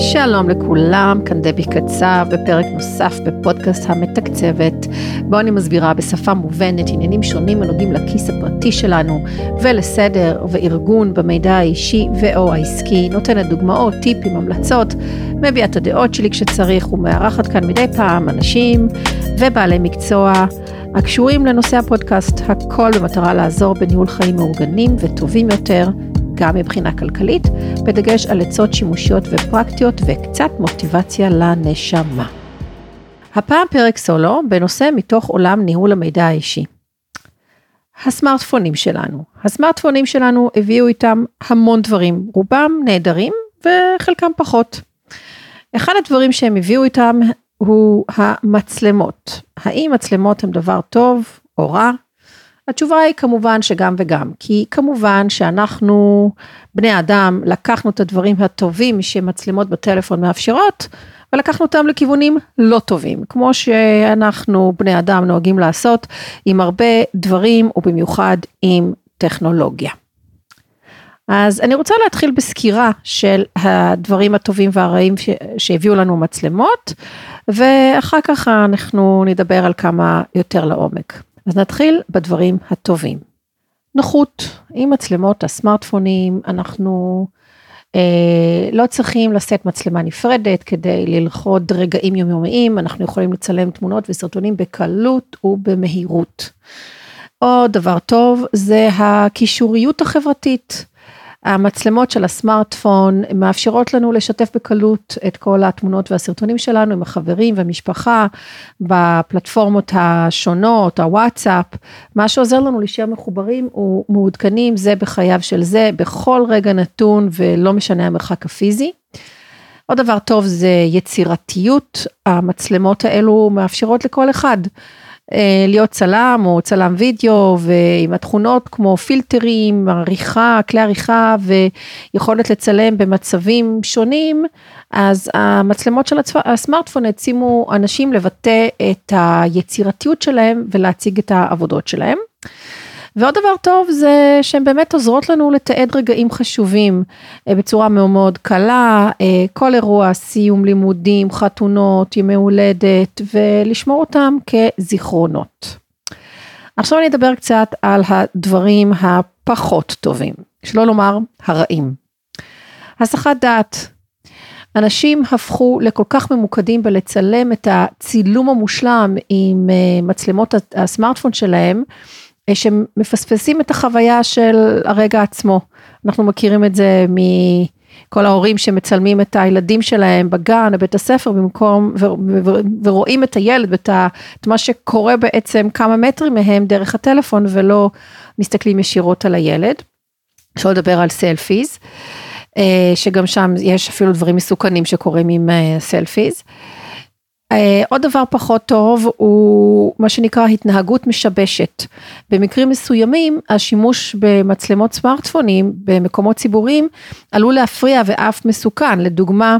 שלום לכולם, כאן דבי קצב בפרק נוסף בפודקאסט המתקצבת, בו אני מסבירה בשפה מובנת עניינים שונים הנוגעים לכיס הפרטי שלנו ולסדר וארגון במידע האישי ו/או העסקי, נותנת דוגמאות, טיפים, המלצות, מביאה את הדעות שלי כשצריך ומארחת כאן מדי פעם אנשים ובעלי מקצוע הקשורים לנושא הפודקאסט, הכל במטרה לעזור בניהול חיים מאורגנים וטובים יותר. גם מבחינה כלכלית, בדגש על עצות שימושיות ופרקטיות וקצת מוטיבציה לנשמה. הפעם פרק סולו בנושא מתוך עולם ניהול המידע האישי. הסמארטפונים שלנו. הסמארטפונים שלנו הביאו איתם המון דברים, רובם נהדרים וחלקם פחות. אחד הדברים שהם הביאו איתם הוא המצלמות. האם מצלמות הם דבר טוב או רע? התשובה היא כמובן שגם וגם, כי כמובן שאנחנו בני אדם לקחנו את הדברים הטובים שמצלמות בטלפון מאפשרות ולקחנו אותם לכיוונים לא טובים, כמו שאנחנו בני אדם נוהגים לעשות עם הרבה דברים ובמיוחד עם טכנולוגיה. אז אני רוצה להתחיל בסקירה של הדברים הטובים והרעים שהביאו לנו מצלמות ואחר כך אנחנו נדבר על כמה יותר לעומק. אז נתחיל בדברים הטובים. נוחות, עם מצלמות הסמארטפונים אנחנו אה, לא צריכים לשאת מצלמה נפרדת כדי ללכוד רגעים יומיומיים, אנחנו יכולים לצלם תמונות וסרטונים בקלות ובמהירות. עוד דבר טוב זה הקישוריות החברתית. המצלמות של הסמארטפון מאפשרות לנו לשתף בקלות את כל התמונות והסרטונים שלנו עם החברים והמשפחה בפלטפורמות השונות, הוואטסאפ, מה שעוזר לנו להישאר מחוברים ומעודכנים זה בחייו של זה בכל רגע נתון ולא משנה המרחק הפיזי. עוד דבר טוב זה יצירתיות, המצלמות האלו מאפשרות לכל אחד. אה, להיות צלם או צלם וידאו ועם התכונות כמו פילטרים, עריכה, כלי עריכה ויכולת לצלם במצבים שונים, אז המצלמות של הסמארטפון העצימו אנשים לבטא את היצירתיות שלהם ולהציג את העבודות שלהם. ועוד דבר טוב זה שהן באמת עוזרות לנו לתעד רגעים חשובים אה, בצורה מאוד מאוד קלה, אה, כל אירוע, סיום לימודים, חתונות, ימי הולדת, ולשמור אותם כזיכרונות. עכשיו אני אדבר קצת על הדברים הפחות טובים, שלא לומר הרעים. הסחת דעת. אנשים הפכו לכל כך ממוקדים בלצלם את הצילום המושלם עם אה, מצלמות הסמארטפון שלהם, שמפספסים את החוויה של הרגע עצמו. אנחנו מכירים את זה מכל ההורים שמצלמים את הילדים שלהם בגן, בבית הספר, במקום, ו, ו, ורואים את הילד ואת את מה שקורה בעצם כמה מטרים מהם דרך הטלפון ולא מסתכלים ישירות על הילד. אפשר לדבר על סלפיז, אה, שגם שם יש אפילו דברים מסוכנים שקורים עם סלפיז. Uh, Uh, עוד דבר פחות טוב הוא מה שנקרא התנהגות משבשת. במקרים מסוימים השימוש במצלמות סמארטפונים במקומות ציבוריים עלול להפריע ואף מסוכן. לדוגמה,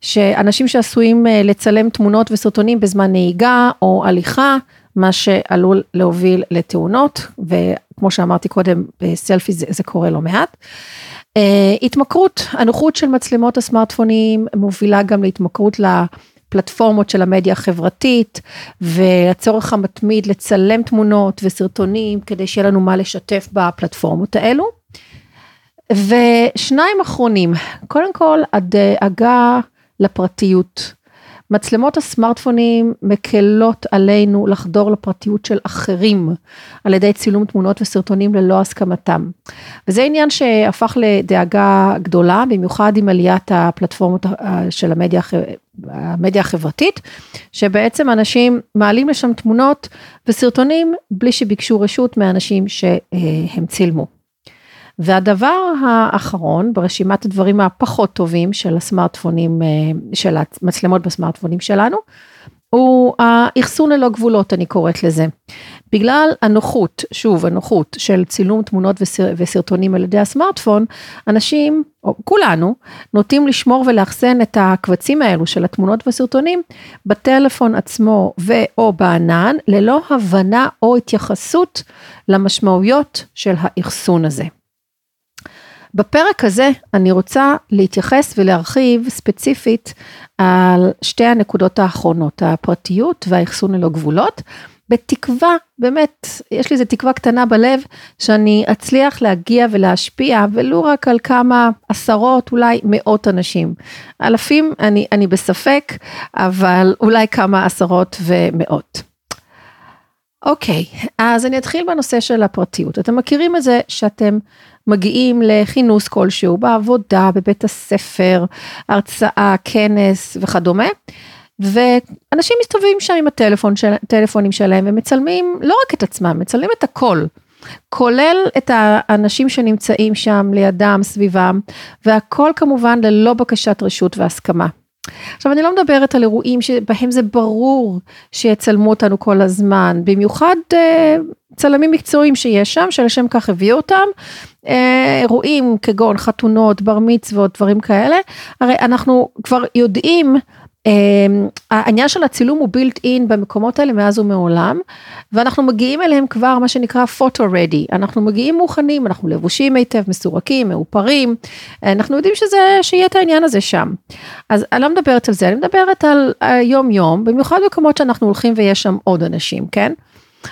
שאנשים שעשויים uh, לצלם תמונות וסרטונים בזמן נהיגה או הליכה, מה שעלול להוביל לתאונות, וכמו שאמרתי קודם, בסלפי זה, זה קורה לא מעט. Uh, התמכרות, הנוחות של מצלמות הסמארטפונים מובילה גם להתמכרות ל... לה... הפלטפורמות של המדיה החברתית והצורך המתמיד לצלם תמונות וסרטונים כדי שיהיה לנו מה לשתף בפלטפורמות האלו. ושניים אחרונים, קודם כל הדאגה לפרטיות. מצלמות הסמארטפונים מקלות עלינו לחדור לפרטיות של אחרים על ידי צילום תמונות וסרטונים ללא הסכמתם. וזה עניין שהפך לדאגה גדולה, במיוחד עם עליית הפלטפורמות של המדיה, המדיה החברתית, שבעצם אנשים מעלים לשם תמונות וסרטונים בלי שביקשו רשות מאנשים שהם צילמו. והדבר האחרון ברשימת הדברים הפחות טובים של הסמארטפונים, אה, של המצלמות בסמארטפונים שלנו, הוא האחסון ללא גבולות, אני קוראת לזה. בגלל הנוחות, שוב, הנוחות של צילום תמונות וסר, וסרטונים על ידי הסמארטפון, אנשים, או כולנו, נוטים לשמור ולאחסן את הקבצים האלו של התמונות והסרטונים בטלפון עצמו ו/או בענן, ללא הבנה או התייחסות למשמעויות של האחסון הזה. בפרק הזה אני רוצה להתייחס ולהרחיב ספציפית על שתי הנקודות האחרונות, הפרטיות והאחסון ללא גבולות, בתקווה, באמת, יש לי איזה תקווה קטנה בלב, שאני אצליח להגיע ולהשפיע, ולו רק על כמה עשרות, אולי מאות אנשים. אלפים, אני, אני בספק, אבל אולי כמה עשרות ומאות. אוקיי, אז אני אתחיל בנושא של הפרטיות. אתם מכירים את זה שאתם מגיעים לכינוס כלשהו, בעבודה, בבית הספר, הרצאה, כנס וכדומה, ואנשים מסתובבים שם עם הטלפון של, הטלפונים שלהם ומצלמים לא רק את עצמם, מצלמים את הכל. כולל את האנשים שנמצאים שם לידם, סביבם, והכל כמובן ללא בקשת רשות והסכמה. עכשיו אני לא מדברת על אירועים שבהם זה ברור שיצלמו אותנו כל הזמן, במיוחד אה, צלמים מקצועיים שיש שם, שלשם כך הביאו אותם, אה, אירועים כגון חתונות, בר מצוות, דברים כאלה, הרי אנחנו כבר יודעים העניין של הצילום הוא בילט אין במקומות האלה מאז ומעולם, ואנחנו מגיעים אליהם כבר מה שנקרא פוטו רדי, אנחנו מגיעים מוכנים, אנחנו לבושים היטב, מסורקים, מאופרים, אנחנו יודעים שזה, שיהיה את העניין הזה שם. אז אני לא מדברת על זה, אני מדברת על יום יום, במיוחד במקומות שאנחנו הולכים ויש שם עוד אנשים, כן?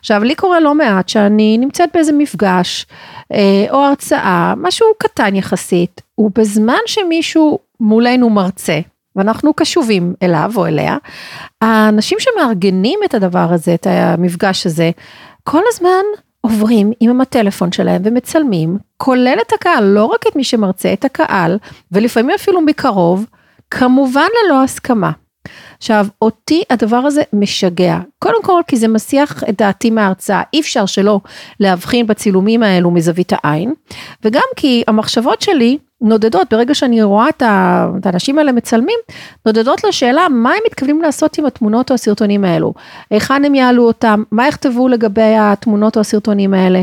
עכשיו לי קורה לא מעט שאני נמצאת באיזה מפגש אה, או הרצאה, משהו קטן יחסית, ובזמן שמישהו מולנו מרצה, ואנחנו קשובים אליו או אליה, האנשים שמארגנים את הדבר הזה, את המפגש הזה, כל הזמן עוברים עם הטלפון שלהם ומצלמים, כולל את הקהל, לא רק את מי שמרצה, את הקהל, ולפעמים אפילו מקרוב, כמובן ללא הסכמה. עכשיו, אותי הדבר הזה משגע. קודם כל, כי זה מסיח את דעתי מההרצאה, אי אפשר שלא להבחין בצילומים האלו מזווית העין, וגם כי המחשבות שלי נודדות, ברגע שאני רואה את האנשים האלה מצלמים, נודדות לשאלה מה הם מתכוונים לעשות עם התמונות או הסרטונים האלו, היכן הם יעלו אותם, מה יכתבו לגבי התמונות או הסרטונים האלה.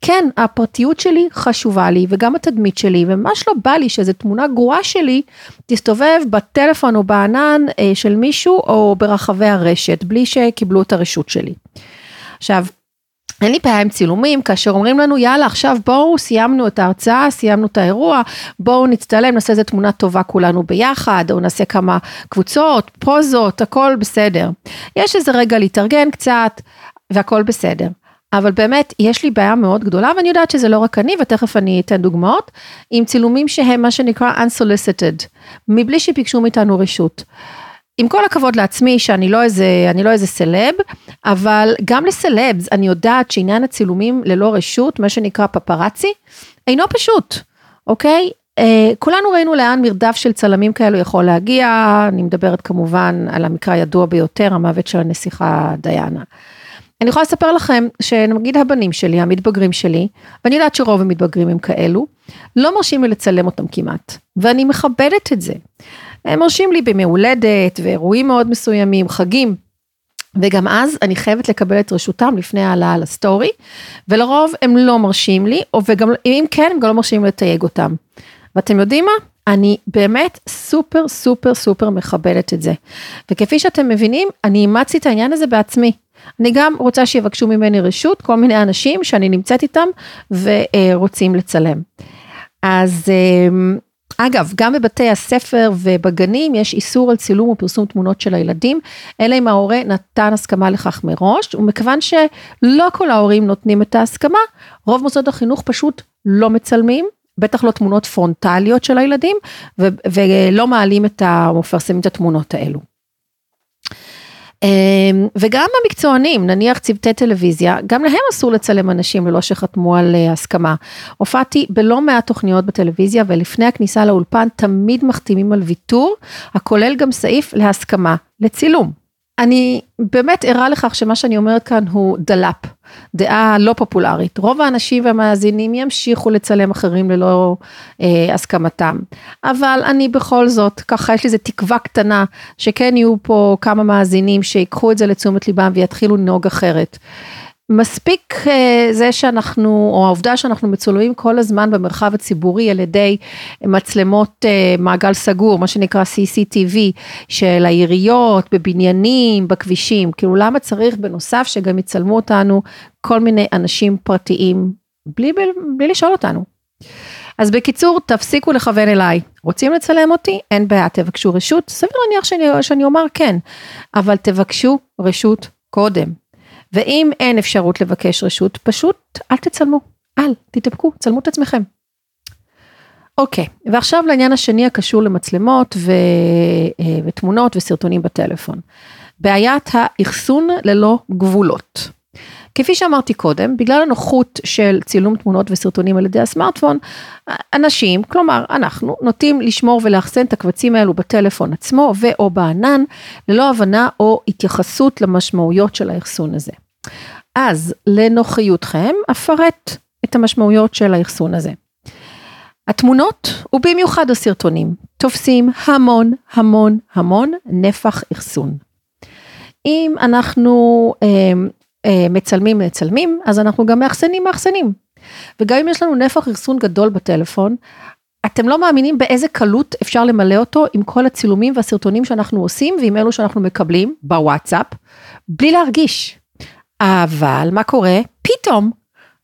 כן, הפרטיות שלי חשובה לי וגם התדמית שלי, וממש לא בא לי שאיזו תמונה גרועה שלי תסתובב בטלפון או בענן אה, של מישהו או ברחבי הרשת, בלי שקיבלו את הרשות שלי. עכשיו, אין לי בעיה עם צילומים, כאשר אומרים לנו יאללה עכשיו בואו סיימנו את ההרצאה, סיימנו את האירוע, בואו נצטלם, נעשה איזה תמונה טובה כולנו ביחד, או נעשה כמה קבוצות, פוזות, הכל בסדר. יש איזה רגע להתארגן קצת, והכל בסדר. אבל באמת, יש לי בעיה מאוד גדולה, ואני יודעת שזה לא רק אני, ותכף אני אתן דוגמאות, עם צילומים שהם מה שנקרא unsolicited, מבלי שביקשו מאיתנו רשות. עם כל הכבוד לעצמי שאני לא איזה, אני לא איזה סלב, אבל גם לסלבס אני יודעת שעניין הצילומים ללא רשות, מה שנקרא פפרצי, אינו פשוט, אוקיי? אה, כולנו ראינו לאן מרדף של צלמים כאלו יכול להגיע, אני מדברת כמובן על המקרה הידוע ביותר, המוות של הנסיכה דיאנה. אני יכולה לספר לכם שנגיד הבנים שלי, המתבגרים שלי, ואני יודעת שרוב המתבגרים הם כאלו, לא מרשים לי לצלם אותם כמעט, ואני מכבדת את זה. הם מרשים לי בימי הולדת ואירועים מאוד מסוימים, חגים. וגם אז אני חייבת לקבל את רשותם לפני העלאה לסטורי, ולרוב הם לא מרשים לי, וגם אם כן, הם גם לא מרשים לתייג אותם. ואתם יודעים מה? אני באמת סופר סופר סופר מכבדת את זה. וכפי שאתם מבינים, אני אימצתי את העניין הזה בעצמי. אני גם רוצה שיבקשו ממני רשות, כל מיני אנשים שאני נמצאת איתם ורוצים לצלם. אז אמ, אגב, גם בבתי הספר ובגנים יש איסור על צילום ופרסום תמונות של הילדים, אלא אם ההורה נתן הסכמה לכך מראש, ומכיוון שלא כל ההורים נותנים את ההסכמה, רוב מוסדות החינוך פשוט לא מצלמים, בטח לא תמונות פרונטליות של הילדים, ולא מעלים את ה... מפרסמים את התמונות האלו. אמ, וגם המקצוענים, נניח צוותי טלוויזיה, גם להם אסור לצלם אנשים ללא שחתמו על אה, הסכמה. הופעתי בלא מעט תוכניות בטלוויזיה ולפני הכניסה לאולפן תמיד מחתימים על ויתור, הכולל גם סעיף להסכמה, לצילום. אני באמת ערה לכך שמה שאני אומרת כאן הוא דלאפ, דעה לא פופולרית. רוב האנשים והמאזינים ימשיכו לצלם אחרים ללא אה, הסכמתם. אבל אני בכל זאת, ככה יש לי איזה תקווה קטנה שכן יהיו פה כמה מאזינים שיקחו את זה לתשומת ליבם ויתחילו לנהוג אחרת. מספיק אה, זה שאנחנו, או העובדה שאנחנו מצולמים כל הזמן במרחב הציבורי על ידי מצלמות אה, מעגל סגור, מה שנקרא CCTV, של העיריות, בבניינים, בכבישים, כאילו למה צריך בנוסף שגם יצלמו אותנו כל מיני אנשים פרטיים, בלי, בלי לשאול אותנו. אז בקיצור, תפסיקו לכוון אליי. רוצים לצלם אותי? אין בעיה, תבקשו רשות. סביר להניח שאני, שאני אומר כן, אבל תבקשו רשות קודם. ואם אין אפשרות לבקש רשות, פשוט אל תצלמו. אל, תתאפקו, צלמו את עצמכם. אוקיי, ועכשיו לעניין השני הקשור למצלמות ו... אה, ותמונות וסרטונים בטלפון. בעיית האחסון ללא גבולות. כפי שאמרתי קודם, בגלל הנוחות של צילום תמונות וסרטונים על ידי הסמארטפון, אנשים, כלומר אנחנו, נוטים לשמור ולאחסן את הקבצים האלו בטלפון עצמו ו/או בענן, ללא הבנה או התייחסות למשמעויות של האחסון הזה. אז לנוחיותכם, אפרט את המשמעויות של האחסון הזה. התמונות, ובמיוחד הסרטונים, תופסים המון המון המון נפח אחסון. אם אנחנו אה, אה, מצלמים מצלמים, אז אנחנו גם מאחסנים מאחסנים. וגם אם יש לנו נפח אחסון גדול בטלפון, אתם לא מאמינים באיזה קלות אפשר למלא אותו עם כל הצילומים והסרטונים שאנחנו עושים ועם אלו שאנחנו מקבלים בוואטסאפ, בלי להרגיש. אבל מה קורה? פתאום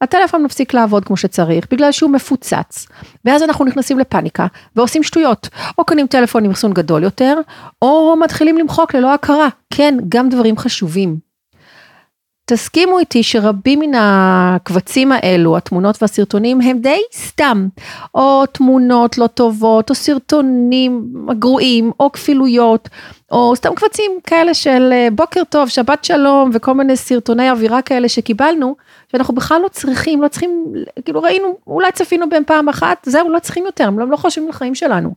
הטלפון מפסיק לעבוד כמו שצריך בגלל שהוא מפוצץ. ואז אנחנו נכנסים לפאניקה ועושים שטויות. או קונים טלפון עם אחסון גדול יותר או מתחילים למחוק ללא הכרה. כן גם דברים חשובים תסכימו איתי שרבים מן הקבצים האלו, התמונות והסרטונים, הם די סתם. או תמונות לא טובות, או סרטונים גרועים, או כפילויות, או סתם קבצים כאלה של אה, בוקר טוב, שבת שלום, וכל מיני סרטוני אווירה כאלה שקיבלנו, שאנחנו בכלל לא צריכים, לא צריכים, כאילו ראינו, אולי צפינו בהם פעם אחת, זהו, לא צריכים יותר, הם לא, לא חשובים לחיים שלנו.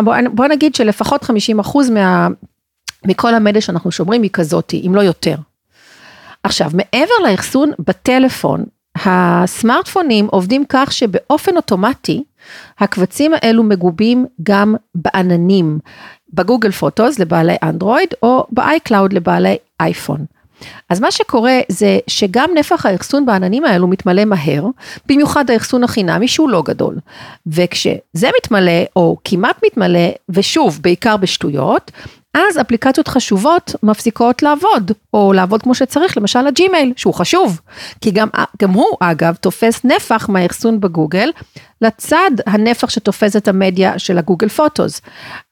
בוא, בוא נגיד שלפחות 50% מה, מכל המדיה שאנחנו שומרים היא כזאתי, אם לא יותר. עכשיו, מעבר לאחסון בטלפון, הסמארטפונים עובדים כך שבאופן אוטומטי, הקבצים האלו מגובים גם בעננים, בגוגל פוטוס לבעלי אנדרואיד או באייקלאוד לבעלי אייפון. אז מה שקורה זה שגם נפח האחסון בעננים האלו מתמלא מהר, במיוחד האחסון החינמי שהוא לא גדול. וכשזה מתמלא או כמעט מתמלא, ושוב, בעיקר בשטויות, אז אפליקציות חשובות מפסיקות לעבוד, או לעבוד כמו שצריך, למשל הג'ימייל, שהוא חשוב, כי גם, גם הוא אגב תופס נפח מהאחסון בגוגל, לצד הנפח שתופס את המדיה של הגוגל פוטוס.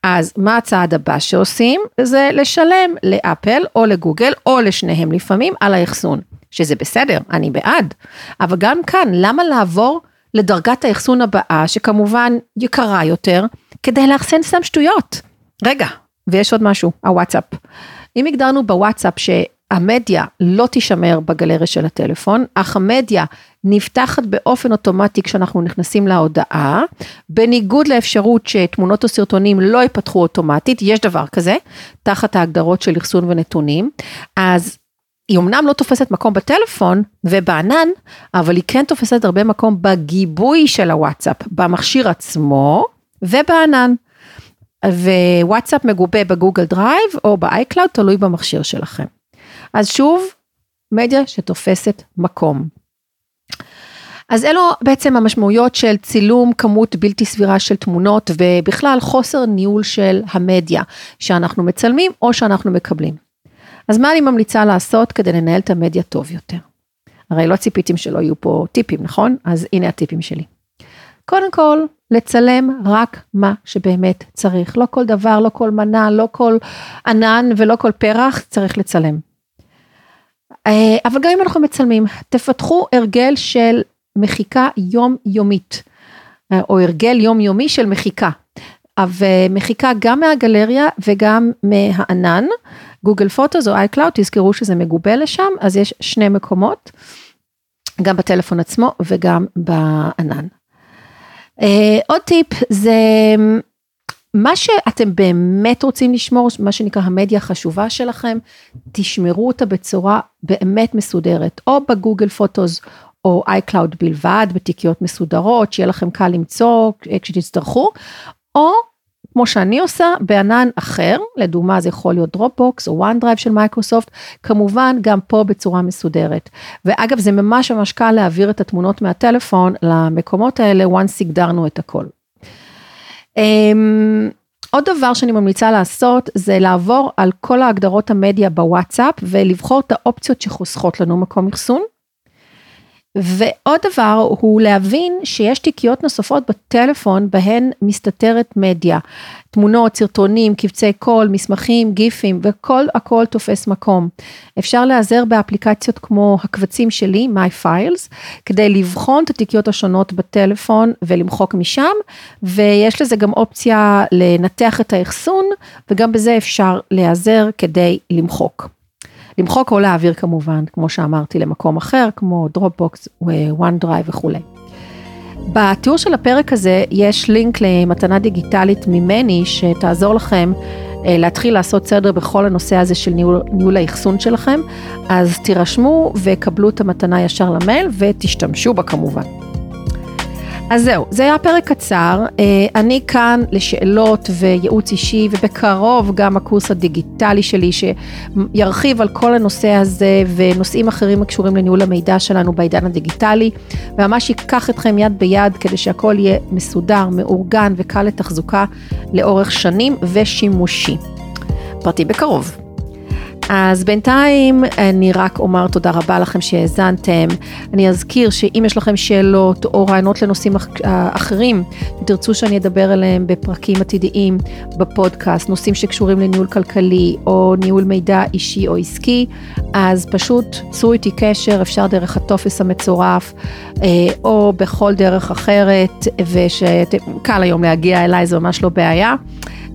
אז מה הצעד הבא שעושים? זה לשלם לאפל או לגוגל, או לשניהם לפעמים, על האחסון, שזה בסדר, אני בעד, אבל גם כאן, למה לעבור לדרגת האחסון הבאה, שכמובן יקרה יותר, כדי לאחסן סתם שטויות? רגע, ויש עוד משהו, הוואטסאפ. אם הגדרנו בוואטסאפ שהמדיה לא תישמר בגלריה של הטלפון, אך המדיה נפתחת באופן אוטומטי כשאנחנו נכנסים להודעה, בניגוד לאפשרות שתמונות או סרטונים לא ייפתחו אוטומטית, יש דבר כזה, תחת ההגדרות של אחסון ונתונים, אז היא אמנם לא תופסת מקום בטלפון ובענן, אבל היא כן תופסת הרבה מקום בגיבוי של הוואטסאפ, במכשיר עצמו ובענן. ווואטסאפ מגובה בגוגל דרייב או באייקלאוד, תלוי במכשיר שלכם. אז שוב, מדיה שתופסת מקום. אז אלו בעצם המשמעויות של צילום כמות בלתי סבירה של תמונות ובכלל חוסר ניהול של המדיה שאנחנו מצלמים או שאנחנו מקבלים. אז מה אני ממליצה לעשות כדי לנהל את המדיה טוב יותר? הרי לא ציפיתם שלא יהיו פה טיפים, נכון? אז הנה הטיפים שלי. קודם כל, לצלם רק מה שבאמת צריך. לא כל דבר, לא כל מנה, לא כל ענן ולא כל פרח צריך לצלם. אה, אבל גם אם אנחנו מצלמים, תפתחו הרגל של מחיקה יומיומית, אה, או הרגל יומיומי של מחיקה. ומחיקה גם מהגלריה וגם מהענן, Google Photos או iCloud, תזכרו שזה מגובה לשם, אז יש שני מקומות, גם בטלפון עצמו וגם בענן. אה, עוד טיפ זה מה שאתם באמת רוצים לשמור, מה שנקרא המדיה החשובה שלכם, תשמרו אותה בצורה באמת מסודרת, או בגוגל פוטוס או iCloud בלבד, בתיקיות מסודרות, שיהיה לכם קל למצוא כשתצטרכו, או כמו שאני עושה בענן אחר, לדוגמה זה יכול להיות Dropbox או OneDrive של מייקרוסופט, כמובן גם פה בצורה מסודרת. ואגב זה ממש ממש קל להעביר את התמונות מהטלפון למקומות האלה once הגדרנו את הכל. אמ, עוד דבר שאני ממליצה לעשות זה לעבור על כל ההגדרות המדיה בוואטסאפ ולבחור את האופציות שחוסכות לנו מקום אחסון. ועוד דבר הוא להבין שיש תיקיות נוספות בטלפון בהן מסתתרת מדיה. תמונות, סרטונים, קבצי קול, מסמכים, גיפים וכל הכל תופס מקום. אפשר להיעזר באפליקציות כמו הקבצים שלי, My Files, כדי לבחון את התיקיות השונות בטלפון ולמחוק משם, ויש לזה גם אופציה לנתח את האחסון, וגם בזה אפשר להיעזר כדי למחוק. למחוק או להעביר כמובן, כמו שאמרתי, למקום אחר, כמו Dropbox, OneDrive וכולי. בתיאור של הפרק הזה יש לינק למתנה דיגיטלית ממני שתעזור לכם אה, להתחיל לעשות סדר בכל הנושא הזה של ניהול, ניהול האחסון שלכם, אז תירשמו וקבלו את המתנה ישר למייל ותשתמשו בה כמובן. אז זהו, זה היה פרק קצר, אה, אני כאן לשאלות וייעוץ אישי ובקרוב גם הקורס הדיגיטלי שלי שירחיב על כל הנושא הזה ונושאים אחרים הקשורים לניהול המידע שלנו בעידן הדיגיטלי וממש ייקח אתכם יד ביד כדי שהכל יהיה מסודר, מאורגן וקל לתחזוקה לאורך שנים ושימושי. פרטי בקרוב. אז בינתיים אני רק אומר תודה רבה לכם שהאזנתם. אני אזכיר שאם יש לכם שאלות או רעיונות לנושאים אחרים ותרצו שאני אדבר עליהם בפרקים עתידיים בפודקאסט, נושאים שקשורים לניהול כלכלי או ניהול מידע אישי או עסקי, אז פשוט צרו איתי קשר, אפשר דרך הטופס המצורף אה, או בכל דרך אחרת, ושקל היום להגיע אליי, זה ממש לא בעיה.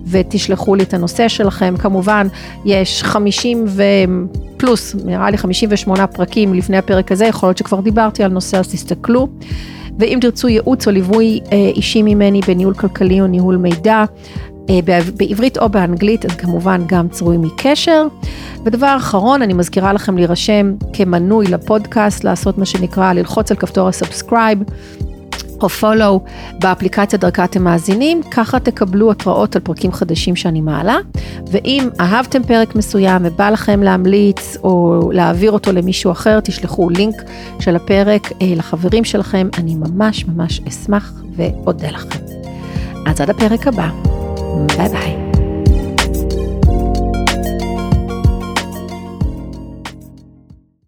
ותשלחו לי את הנושא שלכם. כמובן, יש 50 ופלוס, נראה לי 58 פרקים לפני הפרק הזה, יכול להיות שכבר דיברתי על נושא, אז תסתכלו. ואם תרצו ייעוץ או ליווי אה, אישי ממני בניהול כלכלי או ניהול מידע, אה, בעברית או באנגלית, אז כמובן גם צרו עמי קשר. ודבר אחרון, אני מזכירה לכם להירשם כמנוי לפודקאסט, לעשות מה שנקרא, ללחוץ על כפתור ה subscribe. או follow באפליקציה דרכה אתם מאזינים, ככה תקבלו התראות על פרקים חדשים שאני מעלה. ואם אהבתם פרק מסוים ובא לכם להמליץ או להעביר אותו למישהו אחר, תשלחו לינק של הפרק אה, לחברים שלכם, אני ממש ממש אשמח ואודה לכם. אז עד הפרק הבא.